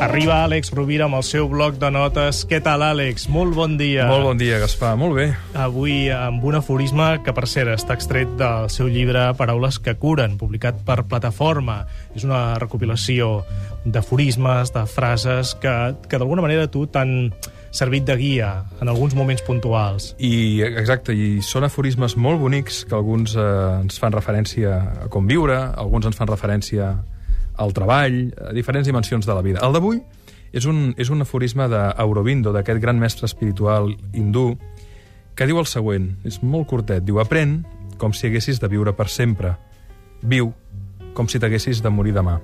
Arriba Àlex Rovira amb el seu bloc de notes. Què tal, Àlex? Molt bon dia. Molt bon dia, Gaspar. Molt bé. Avui amb un aforisme que, per cert, està extret del seu llibre Paraules que curen, publicat per Plataforma. És una recopilació d'aforismes, de frases que, que d'alguna manera tu t'han servit de guia en alguns moments puntuals. I, exacte, i són aforismes molt bonics que alguns eh, ens fan referència a com viure, alguns ens fan referència al treball, a diferents dimensions de la vida. El d'avui és, un, és un aforisme d'Aurobindo, d'aquest gran mestre espiritual hindú, que diu el següent, és molt curtet, diu, aprèn com si haguessis de viure per sempre. Viu com si t'haguessis de morir demà.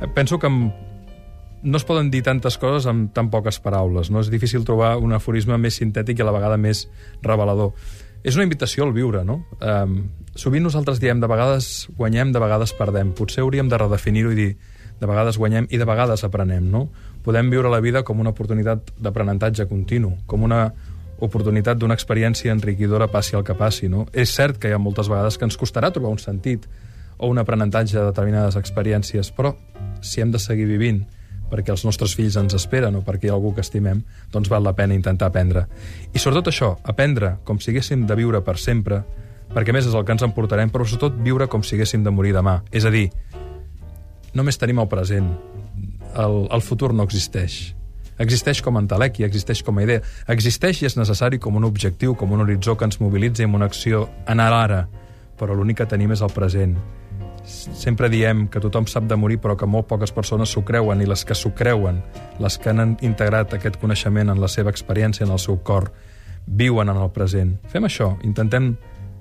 Eh, penso que no es poden dir tantes coses amb tan poques paraules. No és difícil trobar un aforisme més sintètic i a la vegada més revelador. És una invitació al viure, no? Um, sovint nosaltres diem de vegades guanyem, de vegades perdem. Potser hauríem de redefinir-ho i dir de vegades guanyem i de vegades aprenem, no? Podem viure la vida com una oportunitat d'aprenentatge continu, com una oportunitat d'una experiència enriquidora passi el que passi, no? És cert que hi ha moltes vegades que ens costarà trobar un sentit o un aprenentatge de determinades experiències, però si hem de seguir vivint perquè els nostres fills ens esperen o perquè hi ha algú que estimem, doncs val la pena intentar aprendre. I sobretot això, aprendre com si de viure per sempre, perquè més és el que ens emportarem, però sobretot viure com si haguéssim de morir demà. És a dir, només tenim el present. El, el futur no existeix. Existeix com a entelèquia, existeix com a idea. Existeix i és necessari com un objectiu, com un horitzó que ens mobilitzi en una acció en ara, però l'únic que tenim és el present sempre diem que tothom sap de morir, però que molt poques persones s'ho creuen, i les que s'ho creuen, les que han integrat aquest coneixement en la seva experiència, en el seu cor, viuen en el present. Fem això, intentem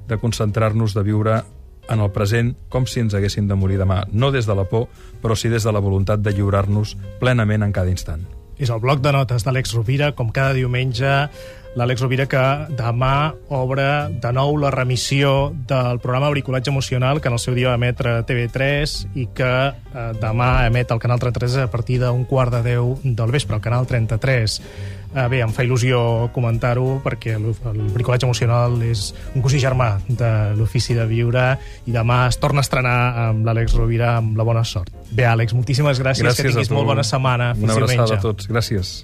de concentrar-nos, de viure en el present com si ens haguessin de morir demà. No des de la por, però sí des de la voluntat de lliurar-nos plenament en cada instant. És el bloc de notes d'Àlex Rovira, com cada diumenge, l'Àlex Rovira que demà obre de nou la remissió del programa Bricolatge Emocional que en el seu dia va emetre TV3 i que eh, demà emet el Canal 33 a partir d'un quart de 10 del vespre, al Canal 33. Eh, bé, em fa il·lusió comentar-ho perquè el, el bricolatge emocional és un cosí germà de l'ofici de viure i demà es torna a estrenar amb l'Àlex Rovira amb la bona sort. Bé, Àlex, moltíssimes gràcies, gràcies que tinguis molt bona setmana. Una abraçada a tots. Gràcies.